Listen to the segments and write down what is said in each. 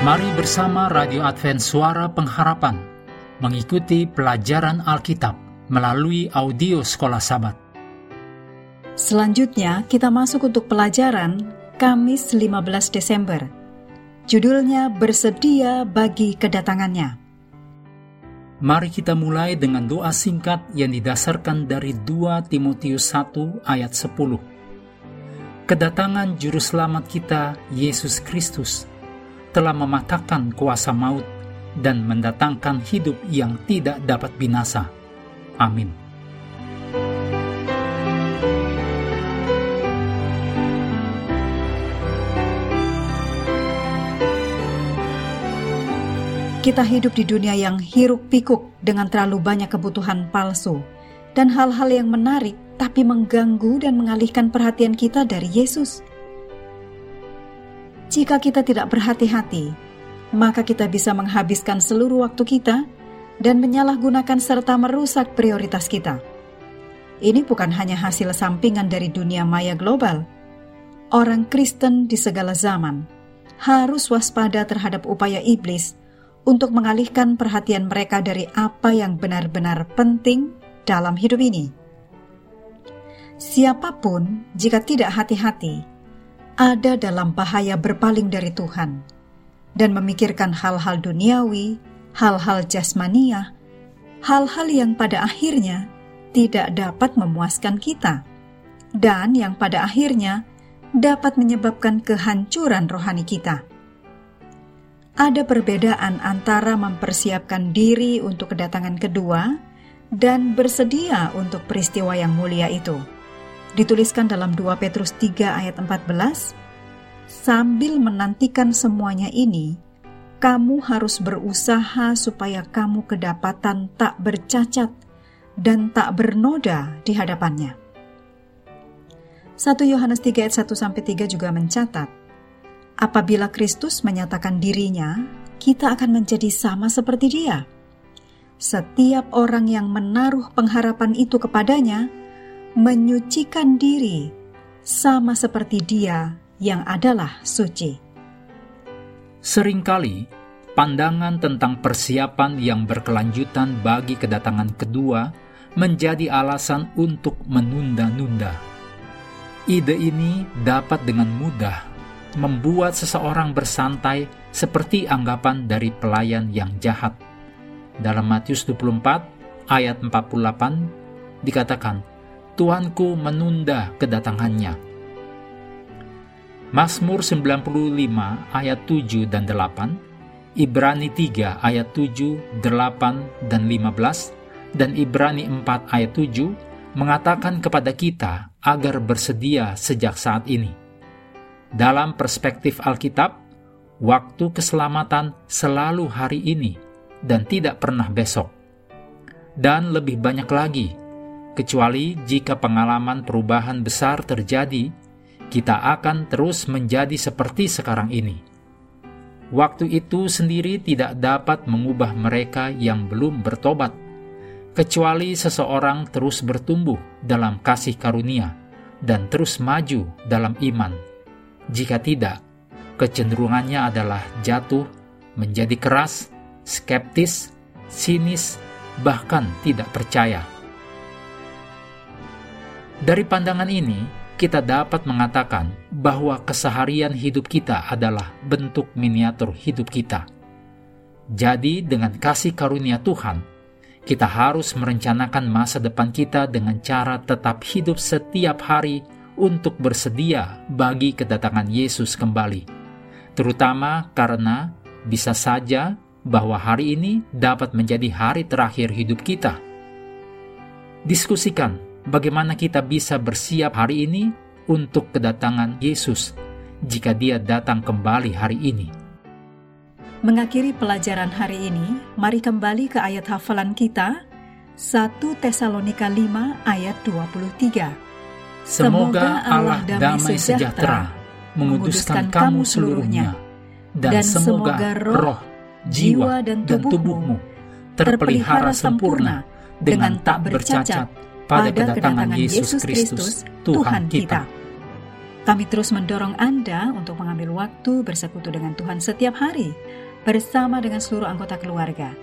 Mari bersama Radio Advent Suara Pengharapan mengikuti pelajaran Alkitab melalui audio Sekolah Sabat. Selanjutnya kita masuk untuk pelajaran Kamis 15 Desember. Judulnya Bersedia bagi kedatangannya. Mari kita mulai dengan doa singkat yang didasarkan dari 2 Timotius 1 ayat 10. Kedatangan Juru Selamat kita, Yesus Kristus, telah mematahkan kuasa maut dan mendatangkan hidup yang tidak dapat binasa. Amin. Kita hidup di dunia yang hiruk-pikuk dengan terlalu banyak kebutuhan palsu dan hal-hal yang menarik tapi mengganggu dan mengalihkan perhatian kita dari Yesus. Jika kita tidak berhati-hati, maka kita bisa menghabiskan seluruh waktu kita dan menyalahgunakan serta merusak prioritas kita. Ini bukan hanya hasil sampingan dari dunia maya global. Orang Kristen di segala zaman harus waspada terhadap upaya iblis untuk mengalihkan perhatian mereka dari apa yang benar-benar penting dalam hidup ini. Siapa pun, jika tidak hati-hati, ada dalam bahaya berpaling dari Tuhan dan memikirkan hal-hal duniawi, hal-hal jasmania, hal-hal yang pada akhirnya tidak dapat memuaskan kita, dan yang pada akhirnya dapat menyebabkan kehancuran rohani kita ada perbedaan antara mempersiapkan diri untuk kedatangan kedua dan bersedia untuk peristiwa yang mulia itu. Dituliskan dalam 2 Petrus 3 ayat 14, sambil menantikan semuanya ini, kamu harus berusaha supaya kamu kedapatan tak bercacat dan tak bernoda di hadapannya. 1 Yohanes 3 ayat 1 3 juga mencatat, Apabila Kristus menyatakan dirinya, kita akan menjadi sama seperti Dia. Setiap orang yang menaruh pengharapan itu kepadanya menyucikan diri, sama seperti Dia yang adalah suci. Seringkali pandangan tentang persiapan yang berkelanjutan bagi kedatangan kedua menjadi alasan untuk menunda-nunda. Ide ini dapat dengan mudah membuat seseorang bersantai seperti anggapan dari pelayan yang jahat. Dalam Matius 24 ayat 48 dikatakan, Tuhanku menunda kedatangannya. Mazmur 95 ayat 7 dan 8, Ibrani 3 ayat 7, 8, dan 15, dan Ibrani 4 ayat 7 mengatakan kepada kita agar bersedia sejak saat ini. Dalam perspektif Alkitab, waktu keselamatan selalu hari ini dan tidak pernah besok. Dan lebih banyak lagi, kecuali jika pengalaman perubahan besar terjadi, kita akan terus menjadi seperti sekarang ini. Waktu itu sendiri tidak dapat mengubah mereka yang belum bertobat, kecuali seseorang terus bertumbuh dalam kasih karunia dan terus maju dalam iman jika tidak, kecenderungannya adalah jatuh menjadi keras, skeptis, sinis, bahkan tidak percaya. Dari pandangan ini, kita dapat mengatakan bahwa keseharian hidup kita adalah bentuk miniatur hidup kita. Jadi, dengan kasih karunia Tuhan, kita harus merencanakan masa depan kita dengan cara tetap hidup setiap hari untuk bersedia bagi kedatangan Yesus kembali, terutama karena bisa saja bahwa hari ini dapat menjadi hari terakhir hidup kita. Diskusikan bagaimana kita bisa bersiap hari ini untuk kedatangan Yesus jika Dia datang kembali hari ini. Mengakhiri pelajaran hari ini, mari kembali ke ayat hafalan kita, 1 Tesalonika 5 ayat 23. Semoga Allah damai sejahtera menguduskan kamu seluruhnya, dan semoga roh, jiwa, dan tubuhmu terpelihara sempurna dengan tak bercacat pada kedatangan Yesus Kristus, Tuhan kita. Kami terus mendorong Anda untuk mengambil waktu bersekutu dengan Tuhan setiap hari bersama dengan seluruh anggota keluarga,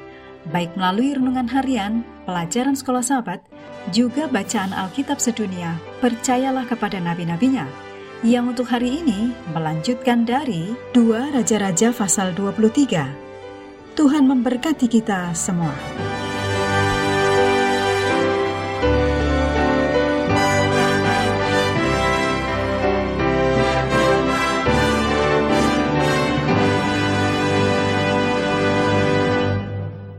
baik melalui renungan harian, pelajaran sekolah sahabat, juga bacaan Alkitab sedunia, percayalah kepada nabi-nabinya, yang untuk hari ini melanjutkan dari dua Raja-Raja pasal 23. Tuhan memberkati kita semua.